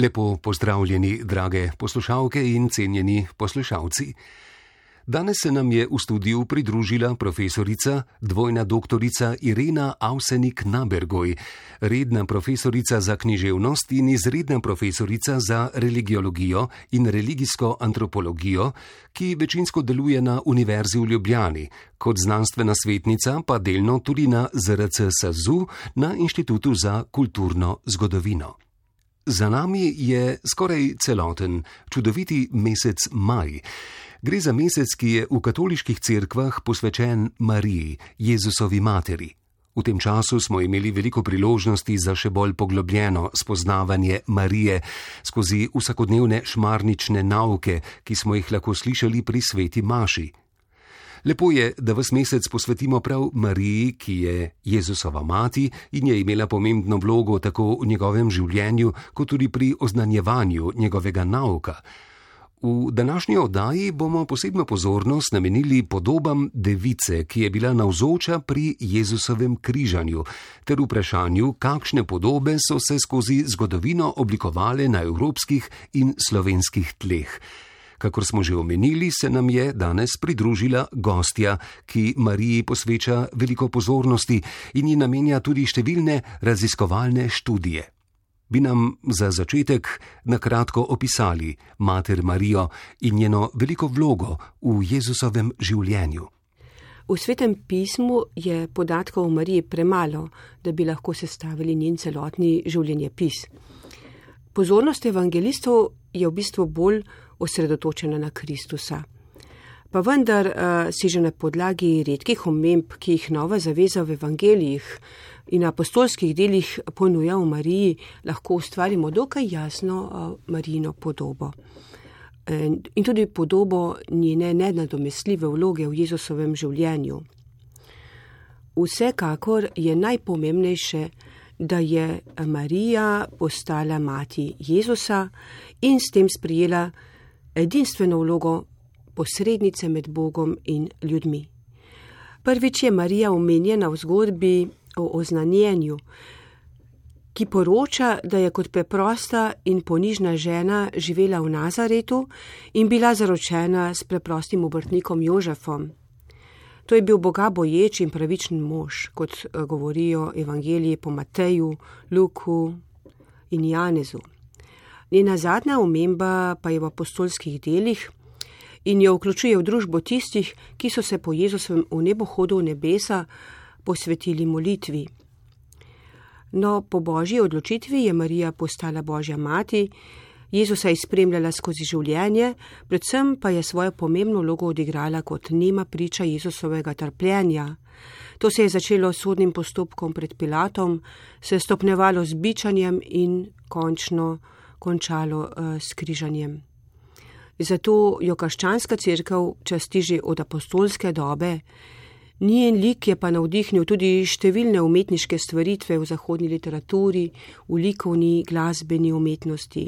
Lepo pozdravljeni, drage poslušalke in cenjeni poslušalci. Danes se nam je v studiu pridružila profesorica, dvojna doktorica Irena Avsenik Nabergoj, redna profesorica za književnost in izredna profesorica za religiologijo in religijsko antropologijo, ki večinsko deluje na Univerzi v Ljubljani, kot znanstvena svetnica pa delno tudi na ZRC SAZU na Inštitutu za kulturno zgodovino. Za nami je skoraj celoten, čudoviti mesec maj. Gre za mesec, ki je v katoliških cerkvah posvečen Mariji, Jezusovi materi. V tem času smo imeli veliko priložnosti za še bolj poglobljeno spoznavanje Marije skozi vsakodnevne šmarnične nauke, ki smo jih lahko slišali pri sveti Maši. Lepo je, da vas mesec posvetimo prav Mariji, ki je Jezusova mati in je imela pomembno vlogo tako v njegovem življenju, kot tudi pri oznanjevanju njegovega nauka. V današnji oddaji bomo posebno pozornost namenili podobam device, ki je bila navzoča pri Jezusovem križanju, ter vprašanju, kakšne podobe so se skozi zgodovino oblikovale na evropskih in slovenskih tleh. Kakor smo že omenili, se nam je danes pridružila gostja, ki Mariji posveča veliko pozornosti in ji namenja tudi številne raziskovalne študije. Bi nam za začetek na kratko opisali Mater Marijo in njeno veliko vlogo v Jezusovem življenju. V svetem pismu je podatkov o Mariji premalo, da bi lahko sestavili njen celotni življenjepis. Pozornost evangelistov je v bistvu bolj osredotočena na Kristusa. Pa vendar uh, si že na podlagi redkih omemb, ki jih nova zaveza v evangelijih in apostolskih delih ponuja v Mariji, lahko ustvarimo dokaj jasno uh, Marijino podobo. In tudi podobo njene nenadomestljive vloge v Jezusovem življenju. Vsekakor je najpomembnejše, da je Marija postala mati Jezusa in s tem sprijela edinstveno vlogo posrednice med Bogom in ljudmi. Prvič je Marija omenjena v zgodbi o oznanjenju, ki poroča, da je kot preprosta in ponižna žena živela v Nazaretu in bila zaročena s preprostim obrtnikom Jožefom. To je bil boga boječ in pravičen mož, kot eh, govorijo evangeliji po Mateju, Luku in Janezu. Njena zadnja omemba pa je v apostolskih delih in jo vključuje v družbo tistih, ki so se po Jezusovem v nebohodu v nebesa posvetili molitvi. No, po božji odločitvi je Marija postala božja mati, Jezusa je spremljala skozi življenje, predvsem pa je svojo pomembno vlogo odigrala kot nema priča Jezusovega trpljenja. To se je začelo s sodnim postopkom pred Pilatom, se je stopnevalo z bičanjem in končno končalo uh, s križanjem. Zato jo krščanska crkva časti že od apostolske dobe, njen lik je pa navdihnil tudi številne umetniške stvaritve v zahodni literaturi, v likovni, glasbeni umetnosti.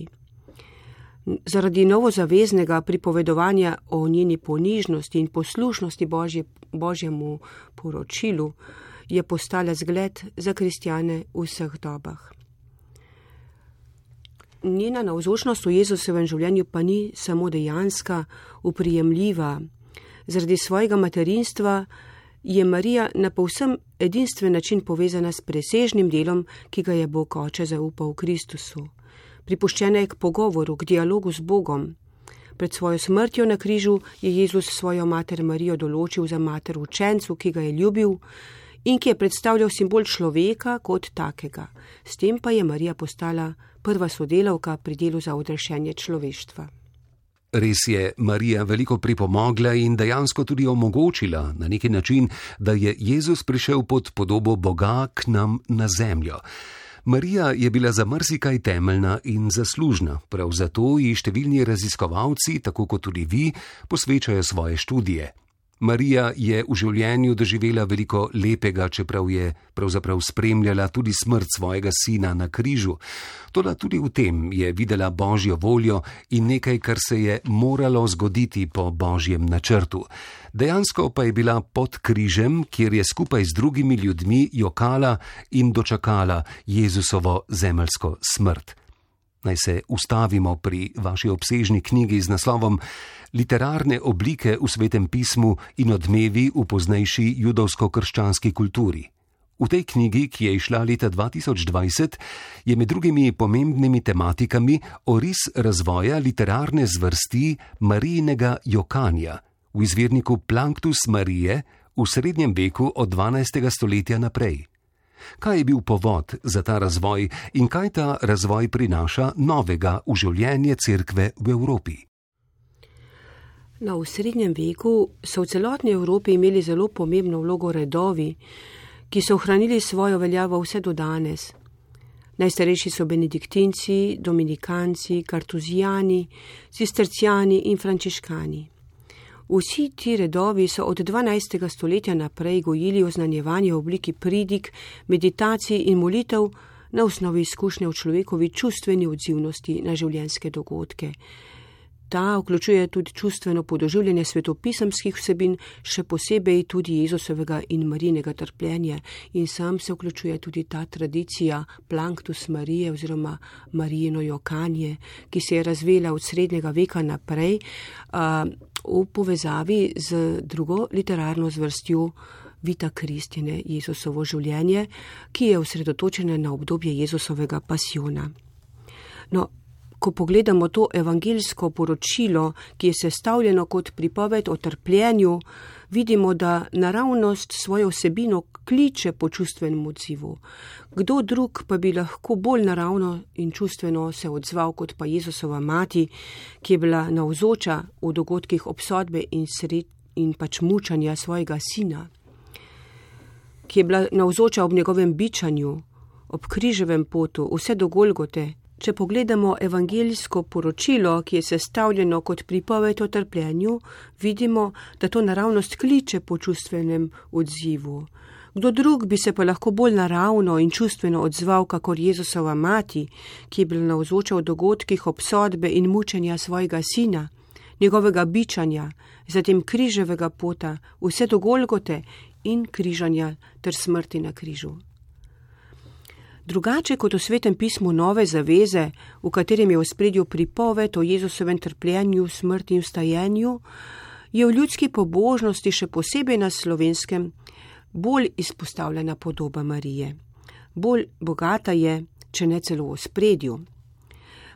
Zaradi novozaveznega pripovedovanja o njeni ponižnosti in poslušnosti Božje, Božjemu poročilu je postala zgled za kristjane v vseh dobah njena navzočnost v Jezusovem življenju pa ni samo dejanska, uprijemljiva. Zaradi svojega materinstva je Marija na povsem edinstven način povezana s presežnim delom, ki ga je Bog oče zaupal v Kristusu. Pripuščena je k pogovoru, k dialogu z Bogom. Pred svojo smrtjo na križu je Jezus svojo mater Marijo določil za mater učencu, ki ga je ljubil in ki je predstavljal simbol človeka kot takega. S tem pa je Marija postala prva sodelavka pri delu za odrešenje človeštva. Res je Marija veliko pripomogla in dejansko tudi omogočila na neki način, da je Jezus prišel pod podobo Boga k nam na zemljo. Marija je bila za mrzikaj temeljna in zaslužna, prav zato ji številni raziskovalci, tako kot tudi vi, posvečajo svoje študije. Marija je v življenju doživela veliko lepega, čeprav je pravzaprav spremljala tudi smrt svojega sina na križu. Toda tudi v tem je videla božjo voljo in nekaj, kar se je moralo zgoditi po božjem načrtu. Dejansko pa je bila pod križem, kjer je skupaj z drugimi ljudmi jokala in dočakala Jezusovo zemeljsko smrt. Naj se ustavimo pri vaši obsežni knjigi z naslovom Literarne oblike v svetem pismu in odmevi v poznejši judovsko-krščanski kulturi. V tej knjigi, ki je išla leta 2020, je med drugimi pomembnimi tematikami oris razvoja literarne zvrsti Marijinega Jokanja v izvirniku Planktus Marije v srednjem veku od 12. stoletja naprej. Kaj je bil povod za ta razvoj in kaj ta razvoj prinaša novega v življenje cerkve v Evropi? No, v srednjem veku so v celotni Evropi imeli zelo pomembno vlogo redovi, ki so ohranili svojo veljavo vse do danes. Najstarejši so benediktinci, dominikanci, kartuzijani, cistercijani in frančiškani. Vsi ti redovi so od 12. stoletja naprej gojili oznanjevanje v obliki pridik, meditacij in molitev na osnovi izkušnje v človekovi čustveni odzivnosti na življenjske dogodke. Ta vključuje tudi čustveno podoživljanje svetopisemskih vsebin, še posebej tudi Jezusovega in Marijinega trpljenja in sam se vključuje tudi ta tradicija Planktus Marije oziroma Marijino jokanje, ki se je razvela od srednjega veka naprej uh, v povezavi z drugo literarno zvrstjo Vita Kristjene Jezusovo življenje, ki je osredotočena na obdobje Jezusovega pasiona. No, ko pogledamo to evangeljsko poročilo, ki je sestavljeno kot pripoved o trpljenju, vidimo, da naravnost svojo vsebino kliče po čustvenem odzivu. Kdo drug pa bi lahko bolj naravno in čustveno se odzval kot pa Jezusova mati, ki je bila navzoča v dogodkih obsodbe in, sred, in pač mučanja svojega sina, ki je bila navzoča ob njegovem bičanju, ob križevem potu, vse do Golgote, Če pogledamo evangeljsko poročilo, ki je sestavljeno kot pripoved o trpljenju, vidimo, da to naravnost kliče po čustvenem odzivu. Kdo drug bi se pa lahko bolj naravno in čustveno odzval, kakor Jezusova mati, ki je bila navzoča v dogodkih obsodbe in mučenja svojega sina, njegovega bičanja, zatem križevega pota, vse do Golgote in križanja ter smrti na križu. Drugače kot v svetem pismu Nove zaveze, v katerem je v spredju pripoved o Jezusovem trpljenju, smrti in stajenju, je v ljudski pobožnosti, še posebej na slovenskem, bolj izpostavljena podoba Marije. Bolj bogata je, če ne celo v spredju.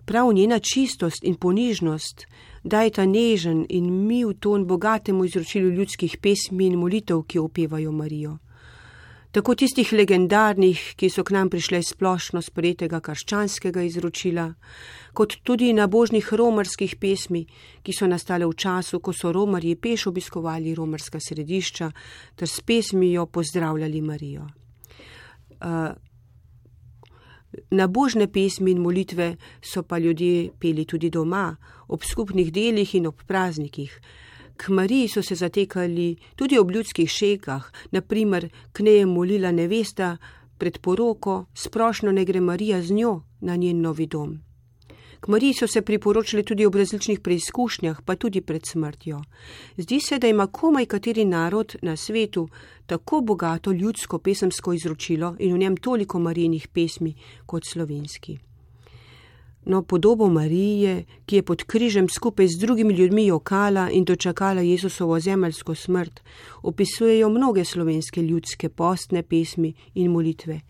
Prav njena čistost in ponižnost dajta nežen in mil ton bogatemu izročilu ljudskih pesmi in molitev, ki opevajo Marijo tako tistih legendarnih, ki so k nam prišle iz splošno sprejetega krščanskega izročila, kot tudi nabožnih romarskih pesmi, ki so nastale v času, ko so romarji peš obiskovali romarska središča ter s pesmijo pozdravljali Marijo. Uh, Nabožne pesmi in molitve so pa ljudje peli tudi doma, ob skupnih delih in ob praznikih. K Mariji so se zatekali tudi ob ljudskih šekah, naprimer, k njej je molila nevesta pred poroko, sprošno ne gre Marija z njo na njen novi dom. K Mariji so se priporočili tudi ob različnih preizkušnjah, pa tudi pred smrtjo. Zdi se, da ima komaj kateri narod na svetu tako bogato ljudsko pesemsko izročilo in v njem toliko marijinih pesmi kot slovenski. No, podobo Marije, ki je pod križem skupaj z drugimi ljudmi jokala in dočakala Jezusovo zemeljsko smrt, opisujejo mnoge slovenske ljudske postne pesmi in molitve.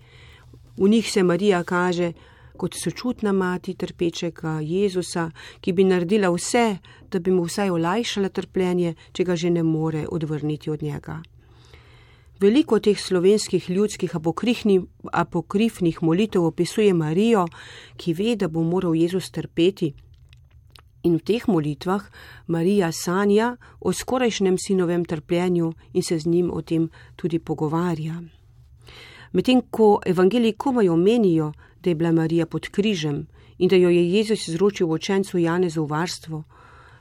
V njih se Marija kaže kot sočutna mati trpečega Jezusa, ki bi naredila vse, da bi mu vsaj olajšala trpljenje, če ga že ne more odvrniti od njega. Veliko teh slovenskih ljudskih apokrifnih molitev opisuje Marijo, ki ve, da bo moral Jezus trpeti. In v teh molitvah Marija sanja o skorajšnjem sinovem trpljenju in se z njim o tem tudi pogovarja. Medtem ko evangeliji komaj omenijo, da je bila Marija pod križem in da jo je Jezus izročil učencu Janezu v varstvo,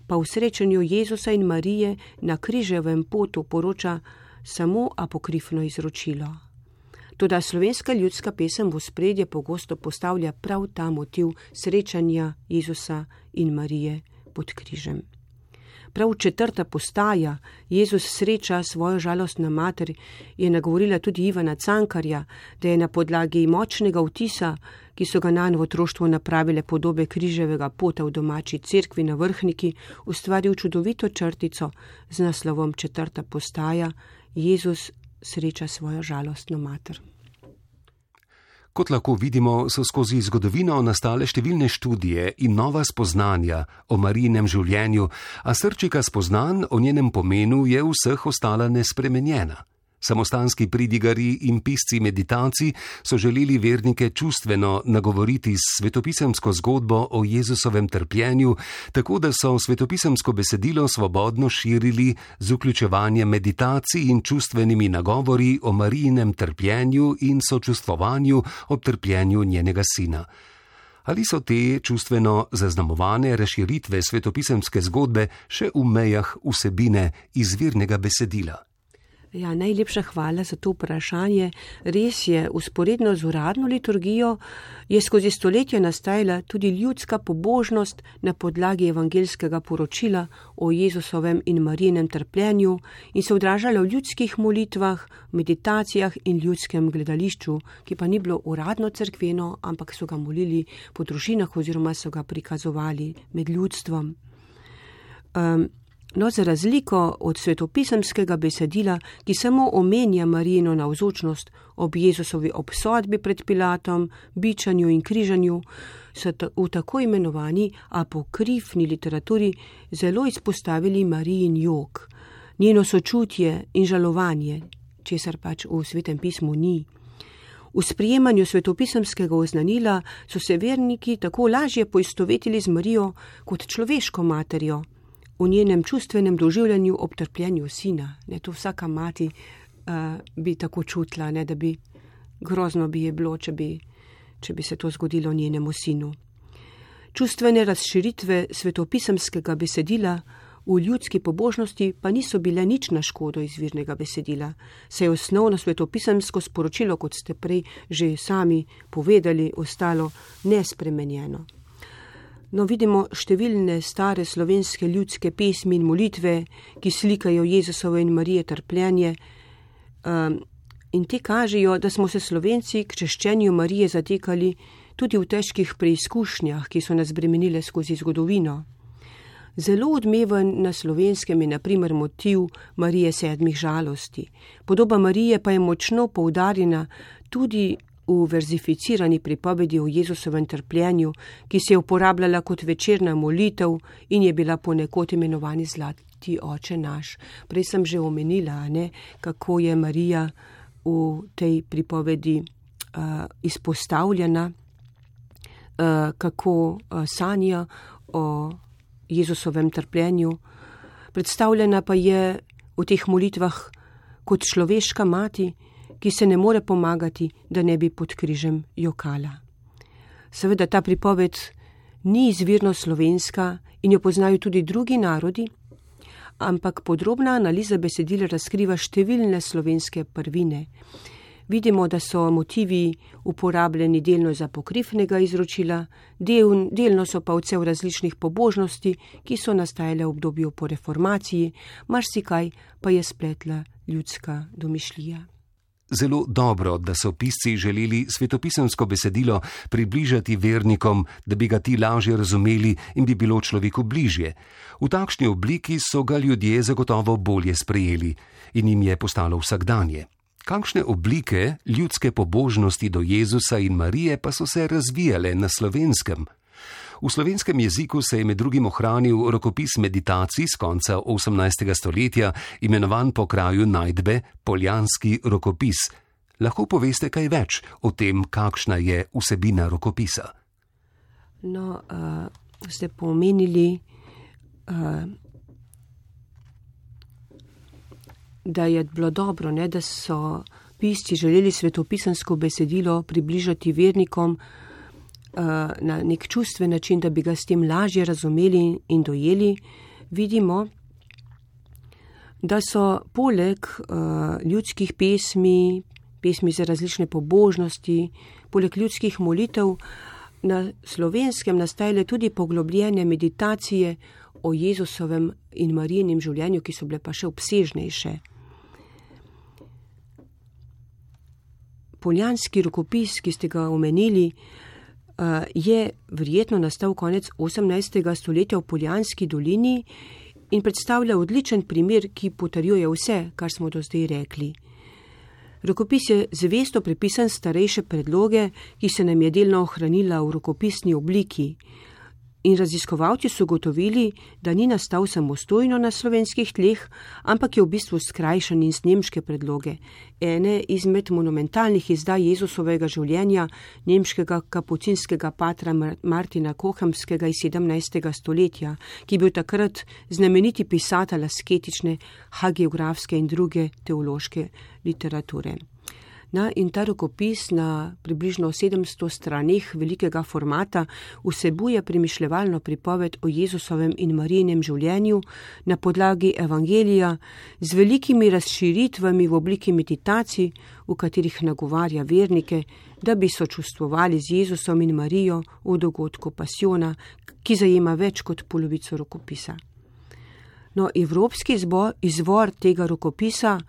pa v srečanju Jezusa in Marije na križevem potu poroča, samo apokrifno izročilo. Toda slovenska ljudska pesem v spredje pogosto postavlja prav ta motiv srečanja Jezusa in Marije pod križem. Prav četrta postaja, Jezus sreča svojo žalostno mater, je nagovorila tudi Ivana Cankarja, da je na podlagi močnega vtisa, ki so ga na novo otroštvo napravile podobe križevega pota v domači cerkvi na vrhniki, ustvaril čudovito črtico z naslovom Četrta postaja, Jezus sreča svojo žalostno mater. Kot lahko vidimo, so skozi zgodovino nastale številne študije in nova spoznanja o Marijinem življenju, a srčika spoznanj o njenem pomenu je vseh ostala nespremenjena. Samostanski pridigari in pisci meditacij so želeli vernike čustveno nagovoriti s svetopisemsko zgodbo o Jezusovem trpljenju, tako da so svetopisemsko besedilo svobodno širili z vključevanjem meditacij in čustvenimi nagovori o Marijinem trpljenju in sočustvovanju ob trpljenju njenega sina. Ali so te čustveno zaznamovane razširitve svetopisemske zgodbe še v mejah vsebine izvirnega besedila? Ja, najlepša hvala za to vprašanje. Res je, usporedno z uradno liturgijo je skozi stoletja nastajala tudi ljudska pobožnost na podlagi evangelskega poročila o Jezusovem in Marijenem trpljenju in se odražala v ljudskih molitvah, meditacijah in ljudskem gledališču, ki pa ni bilo uradno crkveno, ampak so ga molili po družinah oziroma so ga prikazovali med ljudstvom. Um, No, za razliko od svetopisemskega besedila, ki samo omenja Marijino navzočnost ob Jezusovi obsodbi pred Pilatom, bičanju in križanju, so v tako imenovani apokrifni literaturi zelo izpostavili Marijin jog, njeno sočutje in žalovanje, česar pač v svetem pismu ni. V sprejemanju svetopisemskega oznanila so se verniki tako lažje poistovetili z Marijo kot človeško materjo v njenem čustvenem doživljanju ob trpljenju sina. Ne, to vsaka mati uh, bi tako čutila, ne, da bi grozno bi je bilo, če bi, če bi se to zgodilo njenemu sinu. Čustvene razširitve svetopisemskega besedila v ljudski pobožnosti pa niso bile nič na škodo izvirnega besedila, saj je osnovno svetopisemsko sporočilo, kot ste prej že sami povedali, ostalo nespremenjeno. No, vidimo številne stare slovenske ljudske pesmi in molitve, ki slikajo Jezusovo in Marije trpljenje. Um, in ti kažejo, da smo se slovenci k češčenju Marije zatekali tudi v težkih preizkušnjah, ki so nas bremenile skozi zgodovino. Zelo odmeven na slovenskem je naprimer motiv Marije sedmih žalosti. Podoba Marije pa je močno poudarjena tudi v verzificirani pripovedi o Jezusovem trpljenju, ki se je uporabljala kot večerna molitev in je bila ponekod imenovani Zlati oče naš. Prej sem že omenila, ne, kako je Marija v tej pripovedi uh, izpostavljena, uh, kako uh, sanja o Jezusovem trpljenju. Predstavljena pa je v teh molitvah kot človeška mati, ki se ne more pomagati, da ne bi pod križem jokala. Seveda ta pripoved ni izvirno slovenska in jo poznajo tudi drugi narodi, ampak podrobna analiza besedila razkriva številne slovenske prvine. Vidimo, da so motivi uporabljeni delno za pokrifnega izročila, del, delno so pa vse v različnih pobožnosti, ki so nastajale v obdobju po reformaciji, marsikaj pa je spletla ljudska domišljija. Zelo dobro, da so pisci želeli svetopisemsko besedilo približati vernikom, da bi ga ti lažje razumeli in bi bilo človeku bližje. V takšni obliki so ga ljudje zagotovo bolje sprejeli in jim je postalo vsakdanje. Kakšne oblike ljudske pobožnosti do Jezusa in Marije pa so se razvijale na slovenskem? V slovenskem jeziku se je med drugim ohranil rokopis meditacij z konca 18. stoletja, imenovan po kraju najdbe Poljanski rokopis. Lahko poveste kaj več o tem, kakšna je vsebina rokopisa? No, uh, ste pomenili, uh, da je bilo dobro, ne, da so pisci želeli svetopisansko besedilo približati vernikom, Eh, na nek čustven način, da bi ga s tem lažje razumeli in dojeli, vidimo, da so poleg ljudskih pesmi, pesmi za različne pobožnosti, poleg ljudskih molitev na slovenskem nastajale tudi poglobljene meditacije o Jezusovem in Marijinim življenju, ki so bile pa še obsežnejše. Poljanski rokopis, ki ste ga omenili, je verjetno nastal konec 18. stoletja v Poljanski dolini in predstavlja odličen primer, ki potrjuje vse, kar smo do zdaj rekli. Rokopis je zvesto prepisan starejše predloge, ki se nam je delno ohranila v rokopisni obliki. In raziskovalci so gotovili, da ni nastal samostojno na slovenskih tleh, ampak je v bistvu skrajšan in z nemške predloge. Ene izmed monumentalnih izdaj Jezusovega življenja, nemškega kapucinskega patra Martina Kohemskega iz 17. stoletja, ki je bil takrat znameniti pisatelj asketične, hagiografske in druge teološke literature. Na, in ta rokopis na približno 700 stranih velikega formata vsebuje premišljevalno pripoved o Jezusovem in Marijinem življenju na podlagi evangelija z velikimi razširitvami v obliki meditacij, v katerih nagovarja vernike, da bi sočustvovali z Jezusom in Marijo v dogodku pasiona, ki zajema več kot polovico rokopisa. No, evropski izvor tega rokopisa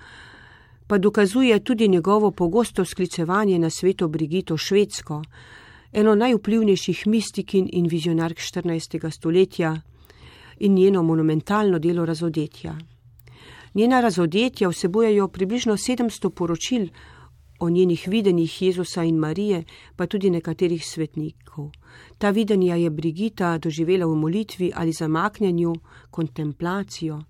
pa dokazuje tudi njegovo pogosto sklicevanje na sveto Brigito Švedsko, eno najvplivnejših mistikin in vizionark 14. stoletja in njeno monumentalno delo razodetja. Njena razodetja vsebujejo približno 700 poročil o njenih videnjih Jezusa in Marije, pa tudi nekaterih svetnikov. Ta videnja je Brigita doživela v molitvi ali zamaknjenju, kontemplacijo.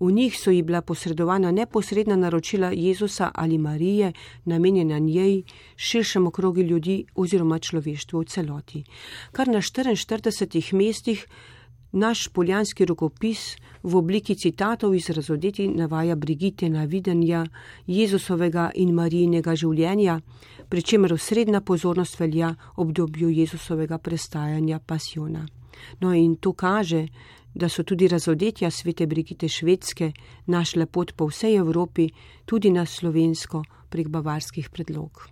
V njih so ji bila posredovana neposredna naročila Jezusa ali Marije, namenjena njej, širšemu krogu ljudi oziroma človeštvu v celoti. Kar na 44 mestih naš poljanski rokopis v obliki citatov iz razodeti navaja Brigite na videnja Jezusovega in Marijinega življenja, pri čemer osrednja pozornost velja obdobju Jezusovega prestajanja pasiona. No in to kaže, da so tudi razodetja svete Brigite Švedske našle pot po vsej Evropi, tudi na slovensko prek bavarskih predlog.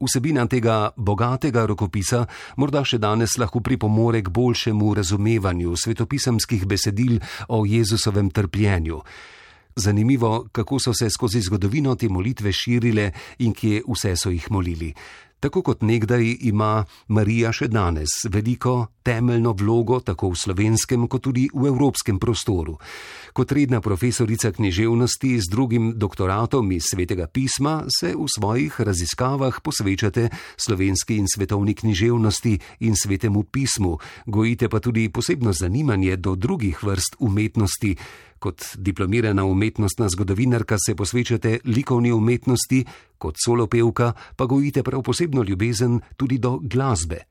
Vsebina tega bogatega rokopisa morda še danes lahko pripomore k boljšemu razumevanju svetopisamskih besedil o Jezusovem trpljenju. Zanimivo, kako so se skozi zgodovino te molitve širile in kje vse so jih molili. Tako kot nekdaj ima Marija še danes veliko temeljno vlogo tako v slovenskem kot tudi v evropskem prostoru. Kot redna profesorica književnosti z drugim doktoratom iz svetega pisma se v svojih raziskavah posvečate slovenski in svetovni književnosti in svetemu pismu, gojite pa tudi posebno zanimanje do drugih vrst umetnosti. Kot diplomirana umetnostna zgodovinarka se posvečate likovni umetnosti, kot solopevka pa gojite prav posebno ljubezen tudi do glasbe.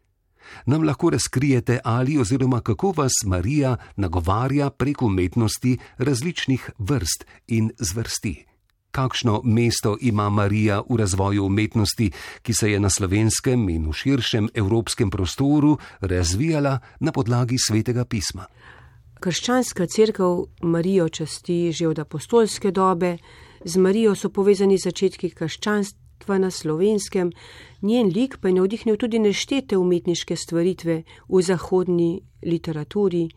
Nam lahko razkrijete ali oziroma kako vas Marija nagovarja prek umetnosti različnih vrst in zvrsti. Kakšno mesto ima Marija v razvoju umetnosti, ki se je na slovenskem in v širšem evropskem prostoru razvijala na podlagi svetega pisma? Krščanska crkva Marijo časti že od apostolske dobe, z Marijo so povezani začetki krščanstva na slovenskem, njen lik pa je navdihnil tudi neštete umetniške stvaritve v zahodni literaturi,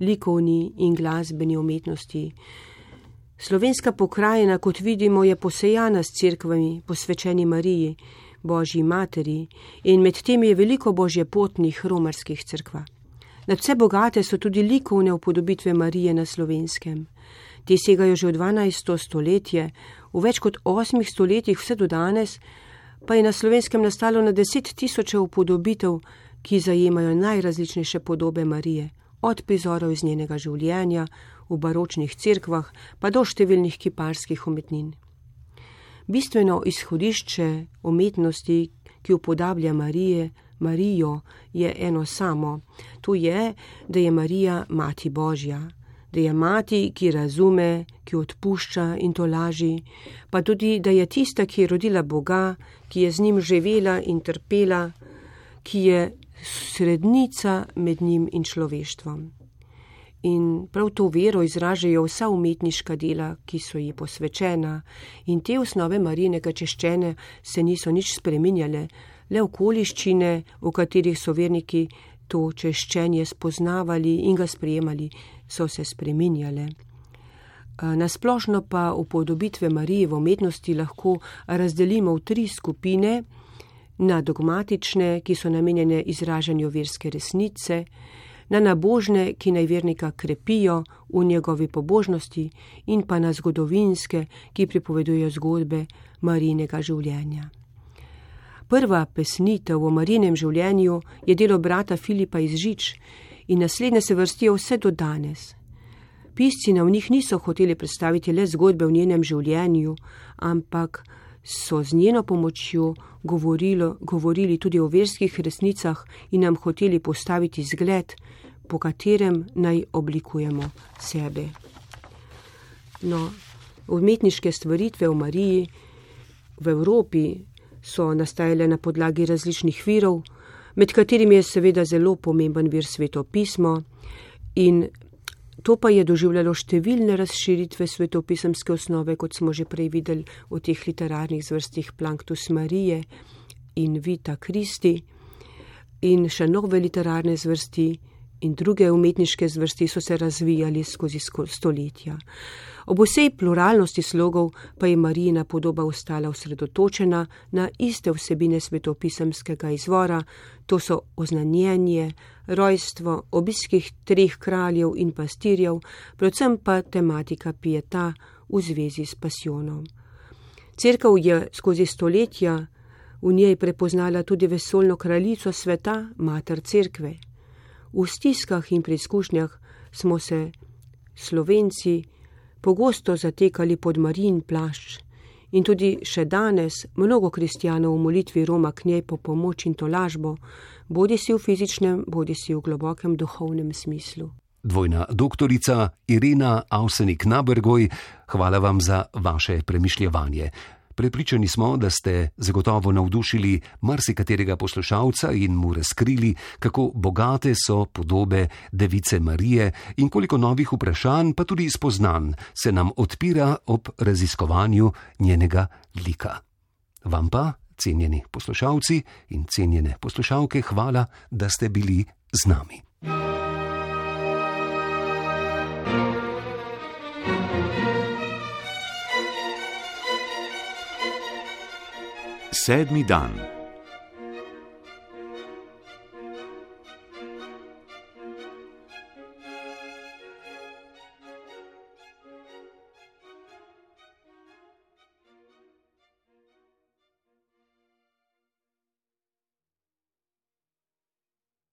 likovni in glasbeni umetnosti. Slovenska pokrajina, kot vidimo, je posejana s crkvami, posvečeni Mariji, Božji materi, in med tem je veliko božje potnih romarskih crkva. Nadvse bogate so tudi likovne upodobitve Marije na slovenskem. Te segajo že v 12. stoletje, v več kot osmih stoletjih vse do danes, pa je na slovenskem nastalo na deset tisoče upodobitev, ki zajemajo najrazličnejše podobe Marije, od prizorov iz njenega življenja v baročnih cerkvah pa do številnih kiparskih umetnin. Bistveno izhodišče umetnosti, ki upodablja Marije, Marijo je eno samo. To je, da je Marija mati Božja, da je mati, ki razume, ki odpušča in to laži, pa tudi, da je tista, ki je rodila Boga, ki je z njim živela in trpela, ki je srednica med njim in človeštvom. In prav to vero izražajo vsa umetniška dela, ki so ji posvečena, in te osnove Marijnega češčene se niso nič spreminjale, le okoliščine, v katerih so verniki to češčenje spoznavali in ga sprejemali, so se spreminjale. Nasplošno pa upodobitve Marije v umetnosti lahko razdelimo v tri skupine: na dogmatične, ki so namenjene izražanju verske resnice, na nabožne, ki najvernika krepijo v njegovi pobožnosti, in pa na zgodovinske, ki pripovedujejo zgodbe Marijinega življenja. Prva pesnitev o Marinem življenju je delo brata Filipa iz Žič in naslednje se vrstijo vse do danes. Pisci na v njih niso hoteli predstaviti le zgodbe v njenem življenju, ampak so z njeno pomočjo govorilo, govorili tudi o verskih resnicah in nam hoteli postaviti zgled, po katerem naj oblikujemo sebe. No, umetniške stvaritve v Mariji v Evropi so nastajale na podlagi različnih virov, med katerimi je seveda zelo pomemben vir svetopismo in to pa je doživljalo številne razširitve svetopisemske osnove, kot smo že prej videli v teh literarnih zvrstih Planktus Marije in Vita Kristi. In še nove literarne zvrsti in druge umetniške zvrsti so se razvijali skozi stoletja. Ob vsej pluralnosti slogov pa je Marijina podoba ostala osredotočena na iste vsebine svetopisemskega izvora, to so oznanjenje, rojstvo, obiskih treh kraljev in pastirjev, predvsem pa tematika pieta v zvezi s pasjonom. Cerkev je skozi stoletja v njej prepoznala tudi vesolno kraljico sveta, mater cerkve. V stiskah in preizkušnjah smo se slovenci pogosto zatekali pod marin plašč in tudi še danes mnogo kristijanov v molitvi Roma k njej po pomoč in tolažbo, bodi si v fizičnem, bodi si v globokem duhovnem smislu. Dvojna doktorica Irena Avsenik Nabergoj, hvala vam za vaše premišljevanje. Prepričani smo, da ste zagotovo navdušili marsikaterega poslušalca in mu razkrili, kako bogate so podobe Device Marije in koliko novih vprašanj, pa tudi spoznanj, se nam odpira ob raziskovanju njenega lika. Vam pa, cenjeni poslušalci in cenjene poslušalke, hvala, da ste bili z nami. Sedmi dan.